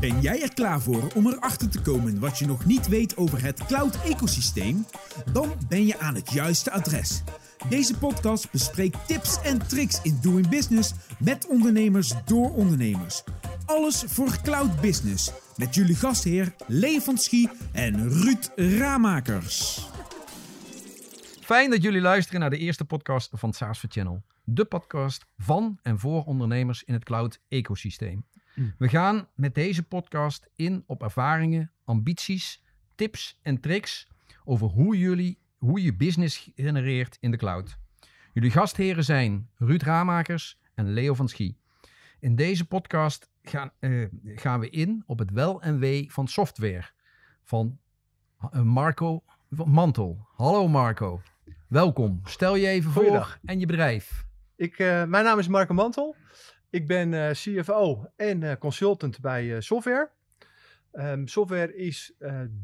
Ben jij er klaar voor om erachter te komen wat je nog niet weet over het cloud-ecosysteem? Dan ben je aan het juiste adres. Deze podcast bespreekt tips en tricks in doing business met ondernemers door ondernemers. Alles voor cloud business met jullie gastheer Lee Schie en Ruud Ramakers. Fijn dat jullie luisteren naar de eerste podcast van SaaS for Channel. De podcast van en voor ondernemers in het cloud-ecosysteem. We gaan met deze podcast in op ervaringen, ambities, tips en tricks over hoe, jullie, hoe je business genereert in de cloud. Jullie gastheren zijn Ruud Ramakers en Leo van Schie. In deze podcast gaan, eh, gaan we in op het wel en wee van software van eh, Marco Mantel. Hallo Marco, welkom. Stel je even voor en je bedrijf. Ik, eh, mijn naam is Marco Mantel. Ik ben eh, CFO en eh, consultant bij eh, Software. Ehm, software is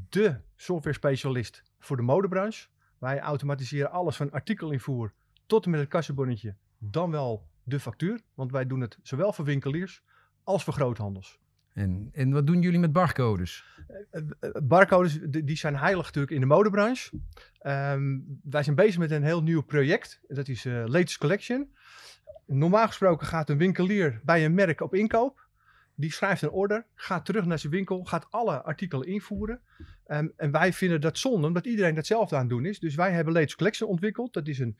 de software specialist voor de modebranche. Wij automatiseren alles van artikelinvoer tot en met het kassenbonnetje, dan wel de factuur. Want wij doen het zowel voor winkeliers als voor groothandels. En, en wat doen jullie met barcodes? Barcodes, die zijn heilig natuurlijk in de modebranche. Ehm, wij zijn bezig met een heel nieuw project. Dat is Latest Collection. Normaal gesproken gaat een winkelier bij een merk op inkoop. Die schrijft een order, gaat terug naar zijn winkel, gaat alle artikelen invoeren. Ehm, en wij vinden dat zonde, omdat iedereen datzelfde aan het doen is. Dus wij hebben Latest Collection ontwikkeld. Dat is een,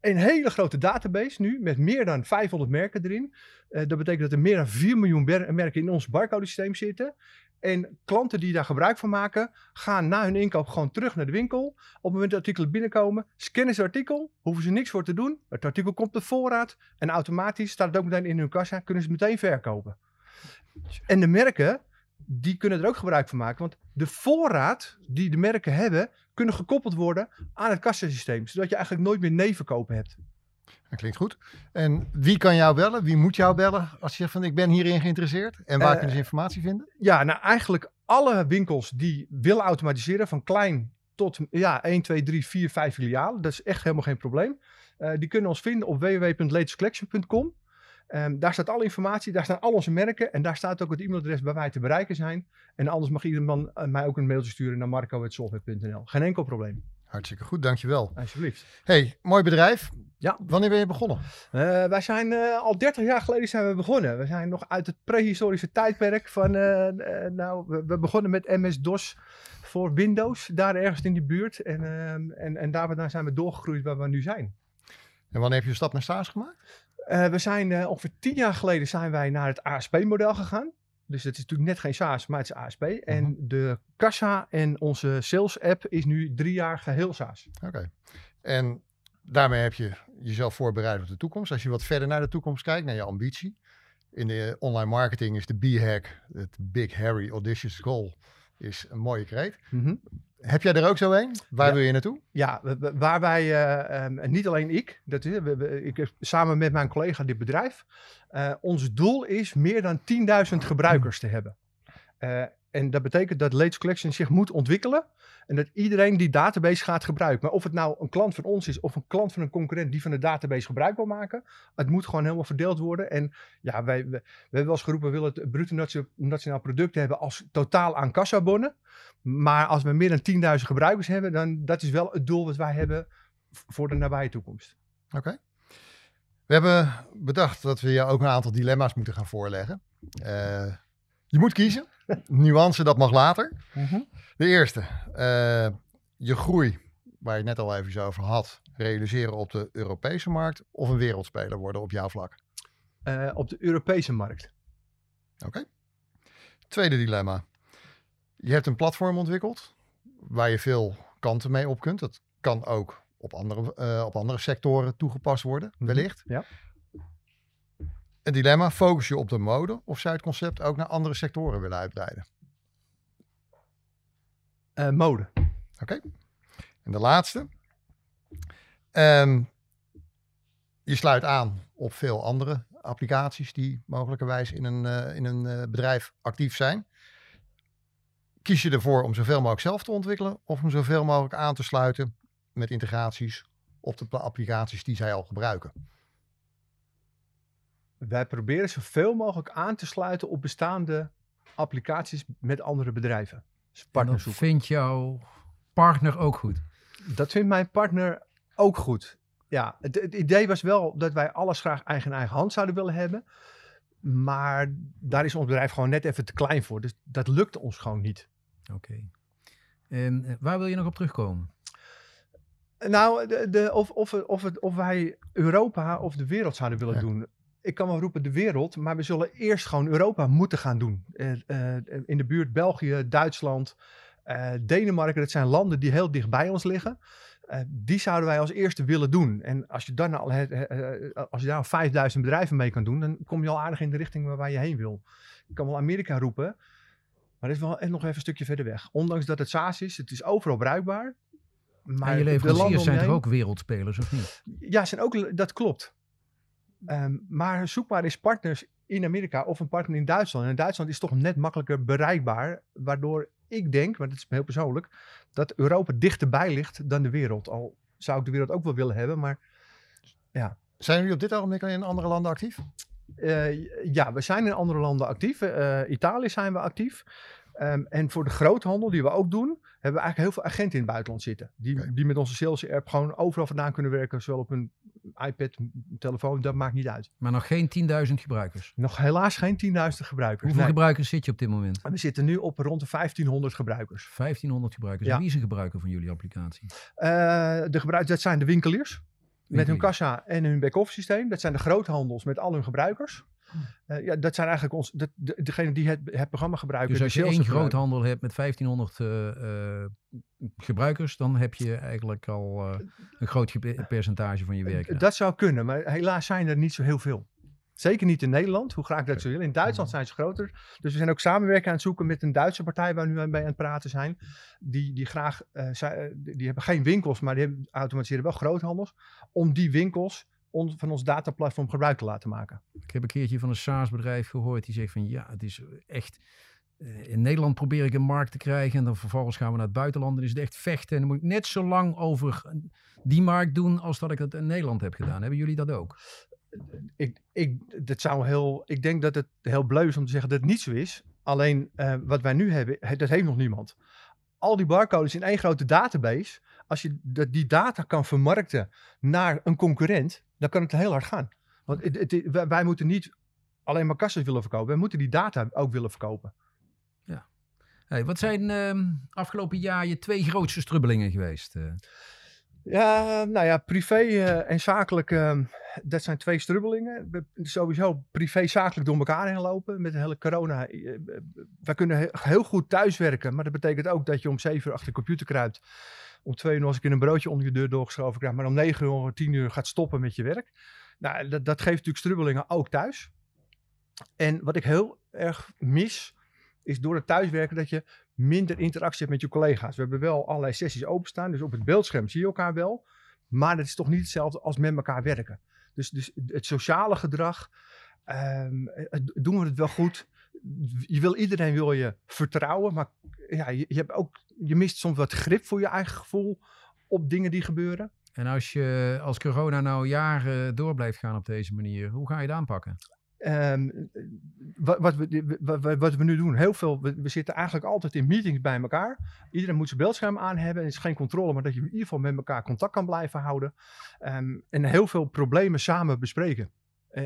een hele grote database nu, met meer dan 500 merken erin. Eh, dat betekent dat er meer dan 4 miljoen merken in ons barcodesysteem zitten. En klanten die daar gebruik van maken, gaan na hun inkoop gewoon terug naar de winkel. Op het moment dat artikelen binnenkomen, scannen ze het artikel, hoeven ze niks voor te doen. Het artikel komt op voorraad en automatisch staat het ook meteen in hun kassa, kunnen ze het meteen verkopen. En de merken, die kunnen er ook gebruik van maken, want de voorraad die de merken hebben, kunnen gekoppeld worden aan het kassasysteem, zodat je eigenlijk nooit meer nevenkopen hebt. Dat klinkt goed. En wie kan jou bellen? Wie moet jou bellen als je zegt van ik ben hierin geïnteresseerd? En waar Eh, kunnen ze informatie vinden? Ja, nou eigenlijk alle winkels die willen automatiseren, van klein tot ja, 1, 2, 3, 4, 5 filialen. Dat is echt helemaal geen probleem. Eh, die kunnen ons vinden op www.latestcollection.com. Ehm, daar staat alle informatie, daar staan al onze merken en daar staat ook het e-mailadres waar wij te bereiken zijn. En anders mag iedereen eh, mij ook een mailtje sturen naar marco.software.nl. Geen enkel probleem, Hartstikke goed, dankjewel. alsjeblieft. Hey, mooi bedrijf. Ja. Wanneer ben je begonnen? Eh, wij zijn eh, al 30 jaar geleden zijn we begonnen. We zijn nog uit het prehistorische tijdperk van, eh, nou, we, we begonnen met MS-DOS voor Windows, daar ergens in die buurt. En, ehm, en, en daar vandaan zijn we doorgegroeid waar we nu zijn. En wanneer heb je de stap naar SaaS gemaakt? We zijn ongeveer 10 jaar geleden zijn wij naar het ASP-model gegaan. Dus het is natuurlijk net geen SaaS, maar het is ASP. En de kassa en onze sales-app is nu drie jaar geheel SaaS. Oké. En daarmee heb je jezelf voorbereid op de toekomst. Als je wat verder naar de toekomst kijkt, naar je ambitie. In de online marketing is de B-hack, het Big Harry Audacious Goal, is een mooie kreet. Heb jij er ook zo een? Waar Ja. wil je naartoe? Ja, waar wij, eh, ehm, en niet alleen ik, dat is, we, we- ik samen met mijn collega dit bedrijf. eh, ons doel is meer dan 10.000 gebruikers te hebben. Eh, en dat betekent dat Latest Collection zich moet ontwikkelen. En dat iedereen die database gaat gebruiken. Maar of het nou een klant van ons is of een klant van een concurrent die van de database gebruik wil maken. Het moet gewoon helemaal verdeeld worden. En ja, wij, we hebben wel eens geroepen, we willen het bruto natio- nationaal product hebben als totaal aan kassabonnen. Maar als we meer dan 10.000 gebruikers hebben, dan dat is wel het doel wat wij hebben voor de nabije toekomst. Oké. We hebben bedacht dat we je ook een aantal dilemma's moeten gaan voorleggen. Eh, je moet kiezen. Nuance, dat mag later. De eerste. eh, je groei, waar je net al even over had, realiseren op de Europese markt of een wereldspeler worden op jouw vlak. Eh, op de Europese markt. Oké. Tweede dilemma. Je hebt een platform ontwikkeld waar je veel kanten mee op kunt. Dat kan ook op andere, eh, op andere sectoren toegepast worden, Mhm. wellicht. Ja. Een dilemma, focus je op de mode of zou je het concept ook naar andere sectoren willen uitbreiden? Eh, mode. Oké. En de laatste. Ehm, je sluit aan op veel andere applicaties die mogelijkerwijs in een, eh, in een eh, bedrijf actief zijn. Kies je ervoor om zoveel mogelijk zelf te ontwikkelen of om zoveel mogelijk aan te sluiten met integraties op de applicaties die zij al gebruiken? Wij proberen zoveel mogelijk aan te sluiten op bestaande applicaties met andere bedrijven. Dus partners dat zoeken. vindt jouw partner ook goed. Dat vindt mijn partner ook goed. Ja, het, het idee was wel dat wij alles graag eigen eigen hand zouden willen hebben. Maar daar is ons bedrijf gewoon net even te klein voor. Dus dat lukte ons gewoon niet. Oké. En eh, waar wil je nog op terugkomen? Nou, de, de, of, of, of, het, of wij Europa of de wereld zouden willen Ja. doen. Ik kan wel roepen de wereld, maar we zullen eerst gewoon Europa moeten gaan doen. Eh, eh, in de buurt België, Duitsland, eh, Denemarken, dat zijn landen die heel dicht bij ons liggen. Die zouden wij als eerste willen doen. En als je, dan al, als je daar al 5000 bedrijven mee kan doen, dan kom je al aardig in de richting waar, je heen wil. Ik kan wel Amerika roepen, maar dat is wel echt nog even een stukje verder weg. Ondanks dat het SaaS is, het is overal bruikbaar. Maar en je leveranciers zijn heen- ook wereldspelers, of niet? ja, zijn ook, dat klopt. Ehm, maar zoek maar eens partners in Amerika of een partner in Duitsland. En in Duitsland is toch net makkelijker bereikbaar. Waardoor ik denk, maar dat is heel persoonlijk, dat Europa dichterbij ligt dan de wereld. Al zou ik de wereld ook wel willen hebben, maar Zijn jullie op dit ogenblik in andere landen actief? eh, ja, we zijn in andere landen actief. Eh, Italië zijn we actief. Ehm, en voor de groothandel, die we ook doen, hebben we eigenlijk heel veel agenten in het buitenland zitten. Die, die met onze sales app gewoon overal vandaan kunnen werken. Zowel op een iPad, telefoon, dat maakt niet uit. Maar nog geen 10.000 gebruikers. Nog helaas geen 10.000 gebruikers. Hoeveel Nee. gebruikers zit je op dit moment? En we zitten nu op rond de 1500 gebruikers. 1500 gebruikers. Ja. En Wie is een gebruiker van jullie applicatie? Eh, de gebruikers, dat zijn de winkeliers. Met hun kassa en hun back-office systeem. Dat zijn de groothandels met al hun gebruikers. Eh, ja, dat zijn eigenlijk ons, de, de, degene die het, het programma gebruiken. Dus als je één groothandel hebt met 1500 eh, eh, gebruikers, dan heb je eigenlijk al een groot ge- percentage van je werk. Dat zou kunnen, maar helaas zijn er niet zo heel veel. Zeker niet in Nederland, hoe graag dat zou willen. In Duitsland zijn ze groter. Dus we zijn ook samenwerking aan het zoeken met een Duitse partij waar we nu mee aan het praten zijn. Die, die graag, zij- die die hebben geen winkels, maar die hebben, automatiseren wel groothandels. Om die winkels on- van ons dataplatform gebruik te laten maken. Ik heb een keertje van een SaaS-bedrijf gehoord die zegt van ja, het is echt. eh, In Nederland probeer ik een markt te krijgen en dan vervolgens gaan we naar het buitenland. En is het echt vechten. En dan moet ik net zo lang over die markt doen als dat ik het in Nederland heb gedaan. Hebben jullie dat ook? Ik, ik, dat zou heel, ik denk dat het heel bleu is om te zeggen dat het niet zo is. Alleen eh, wat wij nu hebben, he- dat heeft nog niemand. Al die barcodes in één grote database. Als je dat, die data kan vermarkten naar een concurrent, dan kan het heel hard gaan. Want het, het- wij, wij moeten niet alleen maar kassen willen verkopen. Wij moeten die data ook willen verkopen. Hey, wat zijn ehm, afgelopen jaar je twee grootste strubbelingen geweest? eh? Ja, nou ja, privé eh, en zakelijk, eh, dat zijn twee strubbelingen. We, sowieso privé-zakelijk door elkaar heen lopen met de hele corona. Eh, wij kunnen he- heel goed thuiswerken, maar dat betekent ook dat je om zeven uur achter de computer kruipt. Om twee uur nog eens een een broodje onder je deur doorgeschoven krijgt, maar om negen uur of tien uur gaat stoppen met je werk. Nou, dat, dat geeft natuurlijk strubbelingen ook thuis. En wat ik heel erg mis, is door het thuiswerken dat je minder interactie hebt met je collega's. We hebben wel allerlei sessies openstaan, dus op het beeldscherm zie je elkaar wel. Maar dat is toch niet hetzelfde als met elkaar werken. Dus, dus het sociale gedrag, ehm, eh, doen we het wel goed? Je wil iedereen wil je vertrouwen, maar ja, je, hebt ook, je mist soms wat grip voor je eigen gevoel op dingen die gebeuren. En als je als corona nou jaren door blijft gaan op deze manier, hoe ga je het aanpakken? Ehm, wat, wat, we, wat, we nu doen, heel veel, we, we zitten eigenlijk altijd in meetings bij elkaar. Iedereen moet zijn beeldscherm aan hebben. En het is geen controle, maar dat je in ieder geval met elkaar contact kan blijven houden. Ehm, en heel veel problemen samen bespreken. Eh,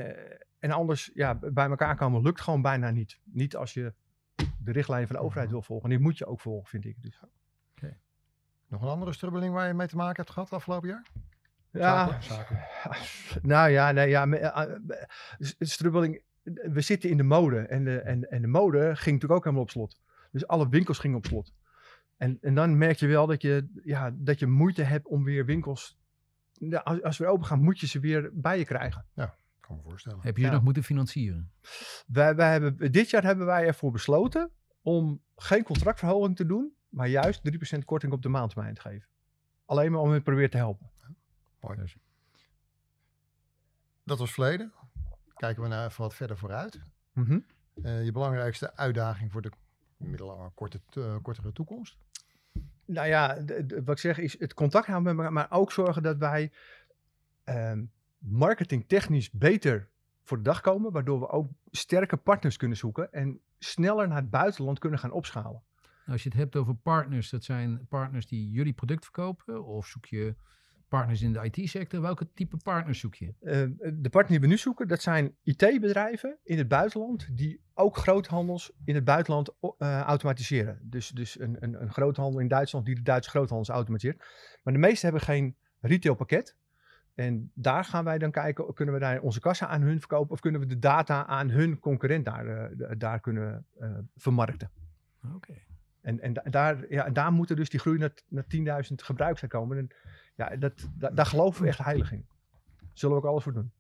en anders, ja, bij elkaar komen lukt gewoon bijna niet. Niet als je de richtlijnen van de overheid wil volgen. En die moet je ook volgen, vind ik. Dus, Nog een andere strubbeling waar je mee te maken hebt gehad afgelopen jaar? ja, Zakelijk. Nou ja, nee, ja eh, eh, strubbeling. We zitten in de mode. En de, en, en de mode ging natuurlijk ook helemaal op slot. Dus alle winkels gingen op slot. En, en dan merk je wel dat je, ja, dat je moeite hebt om weer winkels. Ja, als, als we open gaan, moet je ze weer bij je krijgen. Kan me voorstellen. Heb je Ja. nog moeten financieren? Wij, wij hebben, dit jaar hebben wij ervoor besloten om geen contractverhoging te doen, maar juist 3% korting op de maandtermijn te geven. Alleen maar om hen proberen te helpen. Mooi. Dus- Dat was verleden. Kijken we nou even wat verder vooruit. Mhm. Eh, je belangrijkste uitdaging voor de middellange, korte, eh, kortere toekomst? Nou ja, wat ik zeg is het contact houden met elkaar, maar ook zorgen dat wij ehm marketingtechnisch beter voor de dag komen, waardoor we ook sterke partners kunnen zoeken. En sneller naar het buitenland kunnen gaan opschalen. Als je het hebt over partners, dat zijn partners die jullie product verkopen? Of zoek je partners in de IT-sector? Welke type partners zoek je? Eh, de partner die we nu zoeken, dat zijn IT-bedrijven in het buitenland die ook groothandels in het buitenland eh, automatiseren. Dus, dus een, een, een groothandel in Duitsland die de Duitse groothandels automatiseert. Maar de meeste hebben geen retailpakket. En daar gaan wij dan kijken, kunnen we daar onze kassa aan hun verkopen of kunnen we de data aan hun concurrent daar, eh, daar kunnen eh, vermarkten. Oké. En, en, da- daar, ja, en daar moeten dus die groei naar, naar 10.000 gebruikers komen. En ja, dat, da- daar geloven we echt heilig in. Zullen we ook alles voor doen.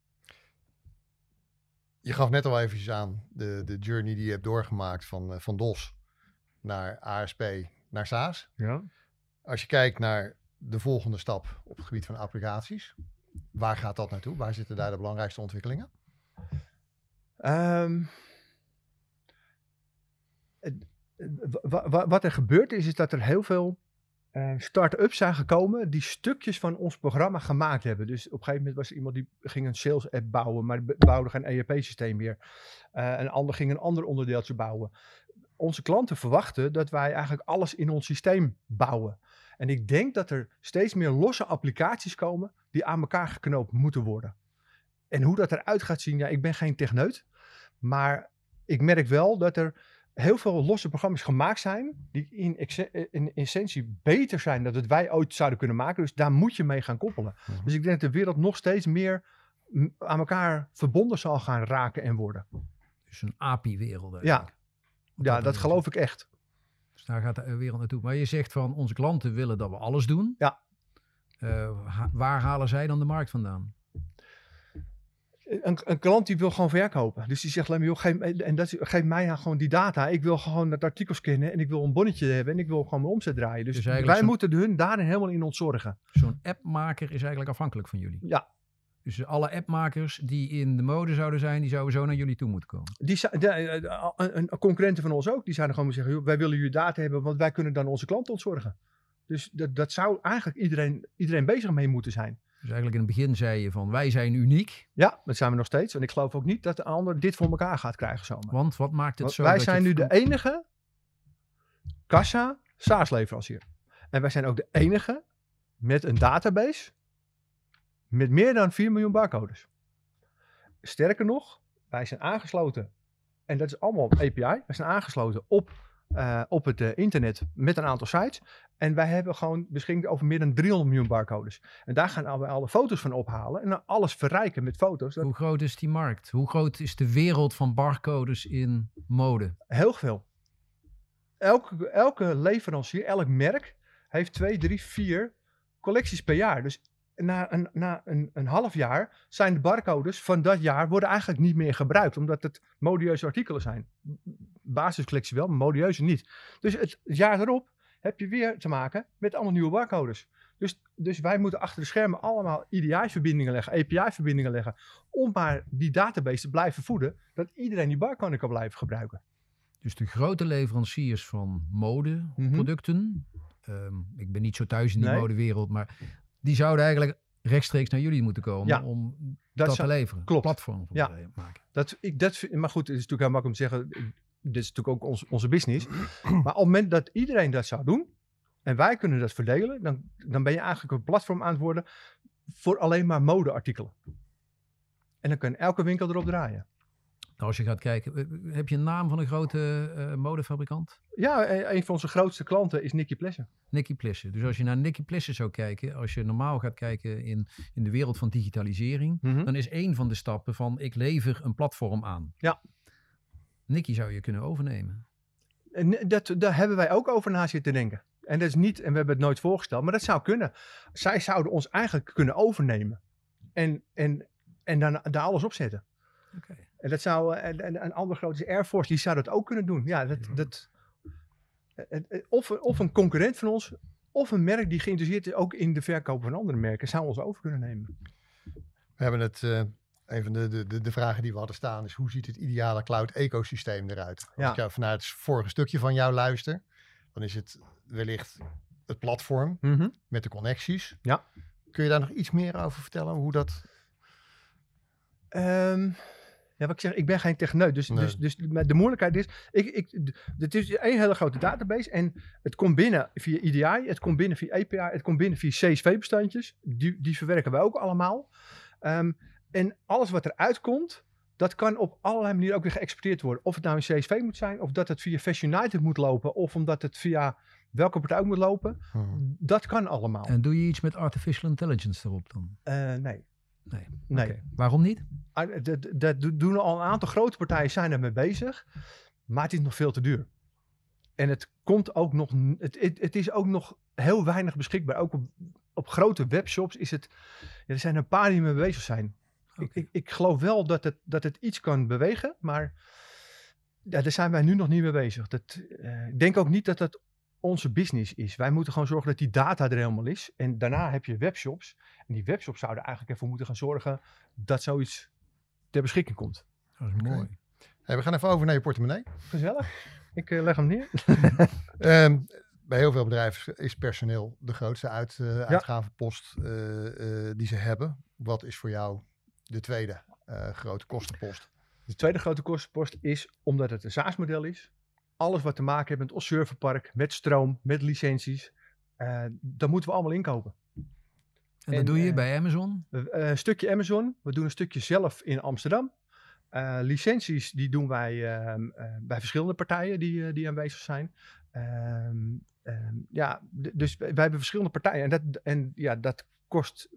Je gaf net al eventjes aan de, de journey die je hebt doorgemaakt van, eh, van DOS naar ASP naar SaaS. Ja. Als je kijkt naar de volgende stap op het gebied van applicaties, waar gaat dat naartoe? Waar zitten daar de belangrijkste ontwikkelingen? Ehm, wat er gebeurd is, is dat er heel veel eh, start-ups zijn gekomen die stukjes van ons programma gemaakt hebben. Dus op een gegeven moment was er iemand die ging een sales app bouwen, maar bouwde geen ERP-systeem meer. Eh, een ander ging een ander onderdeeltje bouwen. Onze klanten verwachten dat wij eigenlijk alles in ons systeem bouwen. En ik denk dat er steeds meer losse applicaties komen die aan elkaar geknoopt moeten worden. En hoe dat eruit gaat zien, ja, ik ben geen techneut. Maar ik merk wel dat er heel veel losse programma's gemaakt zijn. die in, exe- in essentie beter zijn dan dat wij ooit zouden kunnen maken. Dus daar moet je mee gaan koppelen. Mhm. Dus ik denk dat de wereld nog steeds meer aan elkaar verbonden zal gaan raken en worden. Dus een API-wereld. Ja, ja dat geloof ik echt. Daar gaat de wereld naartoe. Maar je zegt van onze klanten willen dat we alles doen. Ja. Eh, waar halen zij dan de markt vandaan? Een, een klant die wil gewoon verkopen. Dus die zegt joh, geef, en dat, geef mij nou gewoon die data. Ik wil gewoon het artikel scannen en ik wil een bonnetje hebben en ik wil gewoon mijn omzet draaien. Dus, Dus wij moeten hun daarin helemaal in ontzorgen. Zo'n appmaker is eigenlijk afhankelijk van jullie. Ja, Dus alle appmakers die in de mode zouden zijn, die zouden zo naar jullie toe moeten komen. Die, de, eh, de- een concurrenten van ons ook, die zouden gewoon zeggen, joh, wij willen jullie data hebben, want wij kunnen dan onze klanten ontzorgen. Dus dat, dat zou eigenlijk iedereen, iedereen bezig mee moeten zijn. Dus eigenlijk in het begin zei je van wij zijn uniek. Ja, dat zijn we nog steeds. En ik geloof ook niet dat de ander dit voor elkaar gaat krijgen zomaar. Want wat maakt het Want zo wij dat je zijn nu de enige kassa SaaS leverancier. En wij zijn ook de enige met een database met meer dan 4 miljoen barcodes. Sterker nog, wij zijn aangesloten. En dat is allemaal op API. Wij zijn aangesloten op, eh, op het eh, internet met een aantal sites. En wij hebben gewoon beschikking over meer dan 300 miljoen barcodes. En daar gaan we alle foto's van ophalen. En dan alles verrijken met foto's. Hoe groot is die markt? Hoe groot is de wereld van barcodes in mode? Heel veel. Elke, elke leverancier, elk merk heeft twee, drie, vier collecties per jaar. Dus na een, na een, een half jaar zijn de barcodes van dat jaar worden eigenlijk niet meer gebruikt. Omdat het modieuze artikelen zijn. Basiscollectie wel, maar modieuze niet. Dus het jaar erop heb je weer te maken met allemaal nieuwe barcodes. Dus, dus wij moeten achter de schermen allemaal EDI-verbindingen leggen, API-verbindingen leggen. Om maar die database te blijven voeden. Dat iedereen die barcode kan blijven gebruiken. Dus de grote leveranciers van modeproducten. ehm, ik ben niet zo thuis in die Nee. modewereld, maar die zouden eigenlijk rechtstreeks naar jullie moeten komen Ja, om dat, Dat te leveren. klopt. Platform voor Ja. maken. Dat, ik, dat, vind- maar goed, het is natuurlijk heel makkelijk om te zeggen, dit is natuurlijk ook ons, onze business. Maar op het moment dat iedereen dat zou doen, en wij kunnen dat verdelen, dan, dan ben je eigenlijk een platform aan het worden voor alleen maar modeartikelen. En dan kan elke winkel erop draaien. Nou, als je gaat kijken, eh, heb je een naam van een grote eh, modefabrikant? Ja, e- een van onze grootste klanten is Nicky Plessen. Nicky Plissen. Dus als je naar Nicky Plissen zou kijken, als je normaal gaat kijken in, in de wereld van digitalisering, dan is één van de stappen van ik lever een platform aan. Ja. Nicky zou je kunnen overnemen. En dat, daar hebben wij ook over na zitten denken. En dat is niet, en we hebben het nooit voorgesteld, maar dat zou kunnen. Zij zouden ons eigenlijk kunnen overnemen. En, en, en dan daar alles op zetten. Oké. En dat zou, eh, en, en een andere grote is Air Force, die zou dat ook kunnen doen. Ja, dat, dat, eh, eh, of, of een concurrent van ons, of een merk die geïnteresseerd is ook in de verkoop van andere merken, zou ons over kunnen nemen. We hebben het, een van de, de, de, vragen die we hadden staan is hoe ziet het ideale cloud ecosysteem eruit? Als Ja. ik jou vanuit het vorige stukje van jou luister, dan is het wellicht het platform met de connecties. Ja. Kun je daar nog iets meer over vertellen? Hoe dat... Ehm, Ja, wat ik zeg, ik ben geen techneut. Dus, Nee. dus, dus maar de moeilijkheid is, ik, ik, het is één hele grote database en het komt binnen via EDI, het komt binnen via API, het komt binnen via CSV-bestandjes. Die, die verwerken wij ook allemaal. Ehm, en alles wat eruit komt, dat kan op allerlei manieren ook weer geëxporteerd worden. Of het nou in CSV moet zijn, of dat het via Fashion United moet lopen, of omdat het via welke partij ook moet lopen. Hmm. Dat kan allemaal. En doe je iets met artificial intelligence erop dan? Eh, nee. Nee. Nee. Waarom niet? Ah, Dat, dat do- doen al een aantal grote partijen zijn ermee bezig, maar het is nog veel te duur. En het komt ook nog, het, het, het is ook nog heel weinig beschikbaar. Ook op, op grote webshops is het, ja, er zijn een paar die mee bezig zijn. Ik, ik, ik geloof wel dat het, dat het iets kan bewegen, maar ja, daar zijn wij nu nog niet mee bezig. Dat, eh, ik denk ook niet dat dat onze business is. Wij moeten gewoon zorgen dat die data er helemaal is. En daarna heb je webshops. En die webshops zouden eigenlijk ervoor moeten gaan zorgen dat zoiets ter beschikking komt. Dat is mooi. Hey, we gaan even over naar je portemonnee. Gezellig. Ik eh, leg hem neer. Ehm, bij heel veel bedrijven is personeel de grootste uit, eh, uitgavenpost eh, die ze hebben. Wat is voor jou de tweede grote kostenpost? De tweede grote kostenpost is, omdat het een SaaS-model is, alles wat te maken heeft met ons serverpark, met stroom, met licenties, eh dat moeten we allemaal inkopen. En dat doe je eh, bij Amazon? Eh, een stukje Amazon, we doen een stukje zelf in Amsterdam. Licenties die doen wij ehm, eh, bij verschillende partijen die, die aanwezig zijn. Ehm, ehm, ja, dus wij hebben verschillende partijen en dat, en, ja, dat kost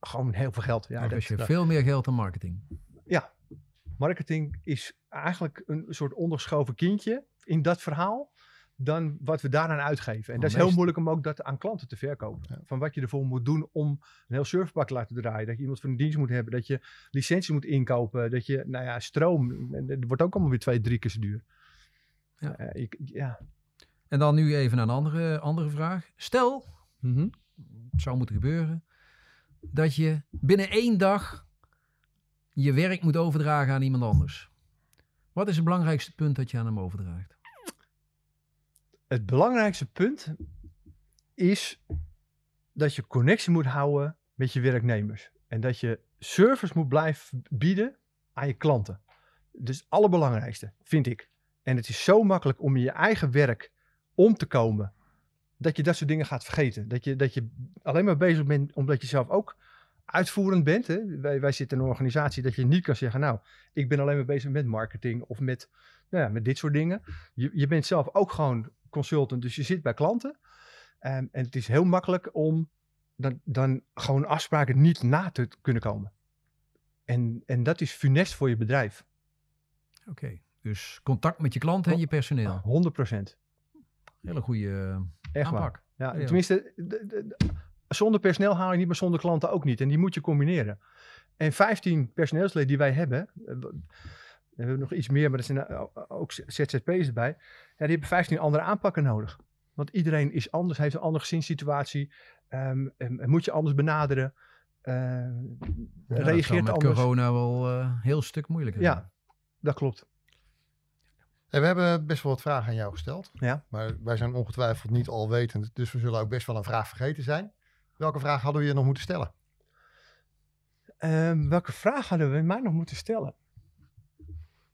gewoon heel veel geld. Ja, Ja, dat, dus je dat- veel meer geld dan marketing. Marketing is eigenlijk een soort ondergeschoven kindje in dat verhaal dan wat we daaraan uitgeven. En dat is heel moeilijk om ook dat aan klanten te verkopen. Ja. Van wat je ervoor moet doen om een heel serverpark te laten draaien. Dat je iemand voor een dienst moet hebben. Dat je licenties moet inkopen. Dat je, nou ja, stroom. Dat wordt ook allemaal weer twee, drie keer zo duur. Ja. Eh, ik, ja. En dan nu even een andere, andere vraag. Stel, Mhm. het zou moeten gebeuren, dat je binnen één dag je werk moet overdragen aan iemand anders. Wat is het belangrijkste punt dat je aan hem overdraagt? Het belangrijkste punt is dat je connectie moet houden met je werknemers. En dat je service moet blijven bieden aan je klanten. Dus het allerbelangrijkste, vind ik. En het is zo makkelijk om in je eigen werk om te komen, dat je dat soort dingen gaat vergeten. Dat je, dat je alleen maar bezig bent omdat je zelf ook uitvoerend bent. Hè? Wij, wij zitten in een organisatie dat je niet kan zeggen, nou, ik ben alleen maar bezig met marketing of met, nou ja, met dit soort dingen. Je, je bent zelf ook gewoon consultant, dus je zit bij klanten. Ehm, en het is heel makkelijk om dan, dan gewoon afspraken niet na te kunnen komen. En, en dat is funest voor je bedrijf. Oké, dus contact met je klanten en je personeel. 100 procent. Hele goede Echt waar. aanpak. Ja, Ja. tenminste, zonder personeel haal je niet, maar zonder klanten ook niet. En die moet je combineren. En 15 personeelsleden die wij hebben, eh, we hebben nog iets meer, maar er zijn eh, ook ZZP's erbij. Ja, die hebben 15 andere aanpakken nodig. Want iedereen is anders, heeft een andere gezinssituatie. ehm, en, en moet je anders benaderen. eh, Ja, dat zal reageert met anders. corona wel eh, een heel stuk moeilijker. zijn. Ja, dat klopt. Hey, we hebben best wel wat vragen aan jou gesteld. Ja. Maar wij zijn ongetwijfeld niet alwetend, dus we zullen ook best wel een vraag vergeten zijn. Welke vraag hadden we je nog moeten stellen? Ehm, welke vraag hadden we mij nog moeten stellen?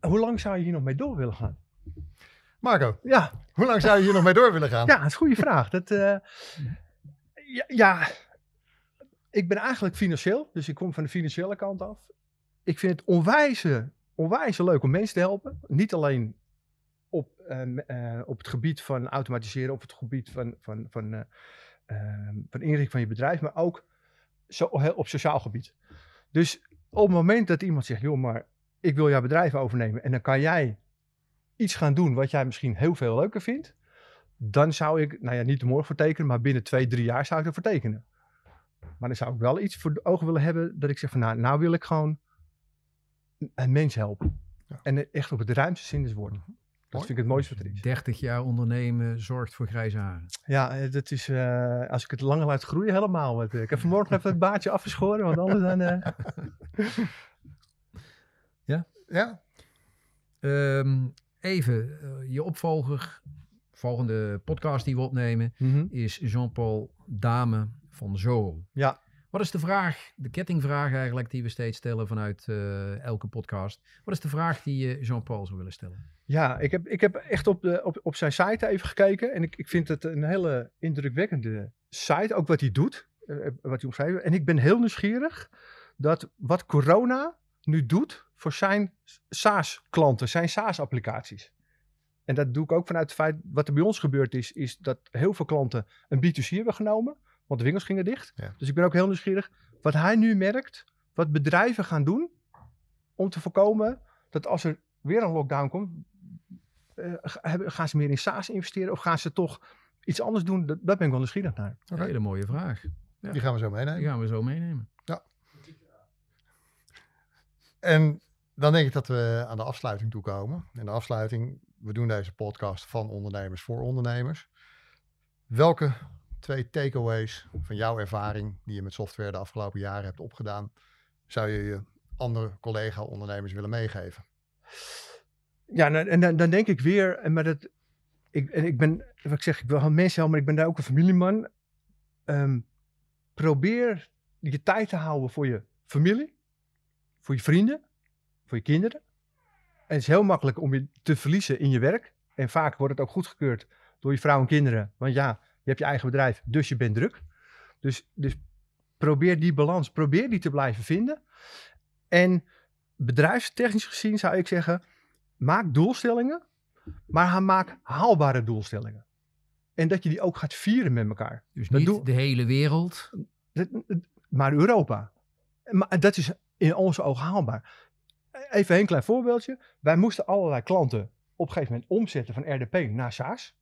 Hoe lang zou je hier nog mee door willen gaan? Marco, Ja, hoe lang zou je hier nog mee door willen gaan? Ja, het is een goede vraag. Dat, eh, ja, ja, ik ben eigenlijk financieel, dus ik kom van de financiële kant af. Ik vind het onwijze, onwijze leuk om mensen te helpen. Niet alleen op, eh, m- eh, op het gebied van automatiseren, op het gebied van, van, van, eh, ehm, van inrichting van je bedrijf, maar ook zo, op sociaal gebied. Dus op het moment dat iemand zegt, joh, maar ik wil jouw bedrijf overnemen en dan kan jij iets gaan doen wat jij misschien heel veel leuker vindt, dan zou ik, nou ja, niet de morgen voor tekenen, maar binnen twee, drie jaar zou ik ervoor tekenen. Maar dan zou ik wel iets voor de ogen willen hebben dat ik zeg van, nou, nou wil ik gewoon een mens helpen. Ja. En echt op het ruimste zin des woorden. Dat vind ik het mooiste wat er is. 30 jaar ondernemen zorgt voor grijze haren. Ja, eh, dat is, eh, als ik het langer laat groeien, helemaal. wat, eh, Ik heb vanmorgen even het baardje afgeschoren, want anders dan... eh, Ja? Ehm, even, je opvolger, volgende podcast die we opnemen, mhm. is Jean-Paul Dame van Zool. Ja. Wat is de vraag, de kettingvraag eigenlijk, die we steeds stellen vanuit eh, elke podcast? Wat is de vraag die je Jean-Paul zou willen stellen? Ja, ik heb, ik heb echt op, de, op, op zijn site even gekeken. En ik, ik vind het een hele indrukwekkende site. Ook wat hij doet, eh, wat hij omschrijft. En ik ben heel nieuwsgierig dat wat corona nu doet voor zijn SaaS-klanten, zijn SaaS-applicaties. En dat doe ik ook vanuit het feit, wat er bij ons gebeurd is, is dat heel veel klanten een B2C hebben genomen, want de winkels gingen dicht. Ja. Dus ik ben ook heel nieuwsgierig wat hij nu merkt, wat bedrijven gaan doen om te voorkomen dat als er weer een lockdown komt, eh, gaan ze meer in SaaS investeren of gaan ze toch iets anders doen? Dat, dat ben ik wel nieuwsgierig naar. Een hele mooie vraag. Die gaan we zo meenemen. Die gaan we zo meenemen. En dan denk ik dat we aan de afsluiting toekomen. En de afsluiting, we doen deze podcast van ondernemers voor ondernemers. Welke twee takeaways van jouw ervaring die je met software de afgelopen jaren hebt opgedaan, zou je je andere collega-ondernemers willen meegeven? Ja, nou, en dan, denk ik weer, maar ik, en ik ben, wat ik zeg, ik wil mensen helpen, maar ik ben daar ook een familieman. Ehm, probeer je tijd te houden voor je familie, voor je vrienden, voor je kinderen. En het is heel makkelijk om je te verliezen in je werk. En vaak wordt het ook goedgekeurd door je vrouw en kinderen. Want ja, je hebt je eigen bedrijf, dus je bent druk. Dus, dus probeer die balans, probeer die te blijven vinden. En bedrijfstechnisch gezien zou ik zeggen, maak doelstellingen, maar maak haalbare doelstellingen. En dat je die ook gaat vieren met elkaar. Dus niet de hele wereld. Maar Europa. Maar dat is in onze ogen haalbaar. Even een klein voorbeeldje. Wij moesten allerlei klanten op een gegeven moment omzetten van RDP naar SaaS.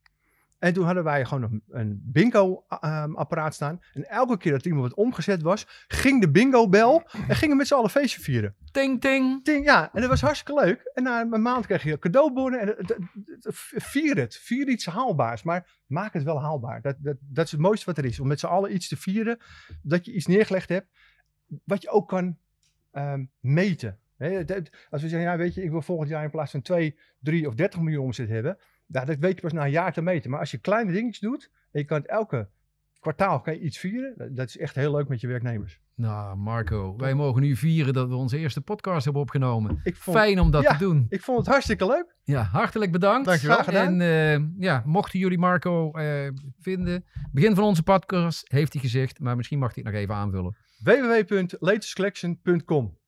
En toen hadden wij gewoon een, een bingo-apparaat staan. En elke keer dat iemand wat omgezet was, ging de bingo-bel en gingen we met z'n allen feestje vieren. Ting, ting. Ting, ja, en dat was hartstikke leuk. En na een maand kreeg je cadeaubonnen. En het- het- het- vier het. Vier iets haalbaars. Maar maak het wel haalbaar. Dat, dat, dat is het mooiste wat er is. Om met z'n allen iets te vieren. Dat je iets neergelegd hebt. Wat je ook kan ehm, meten. Als we zeggen, ja, weet je, ik wil volgend jaar in plaats van 2, 3 of 30 miljoen omzet hebben. Ja, dat weet je pas na een jaar te meten. Maar als je kleine dingetjes doet. En je kan het elke kwartaal kan je iets vieren. Dat, is echt heel leuk met je werknemers. Nou, Marco, wij mogen nu vieren dat we onze eerste podcast hebben opgenomen. Ik vond, Fijn om dat Ja. te doen. ik vond het hartstikke leuk. Ja, hartelijk bedankt. Dankjewel. Graag gedaan. En eh, ja, mochten jullie Marco eh, vinden, begin van onze podcast heeft hij gezegd, maar misschien mag hij het nog even aanvullen. www.latestcollection.com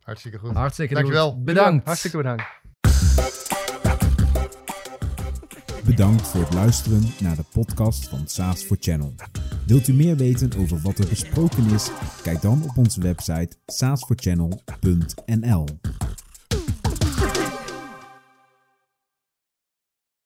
Hartstikke goed. Hartstikke Dankjewel. Bedankt. Hartstikke bedankt. Bedankt voor het luisteren naar de podcast van SaaS for Channel. Wilt u meer weten over wat er besproken is? Kijk dan op onze website saasforchannel.nl.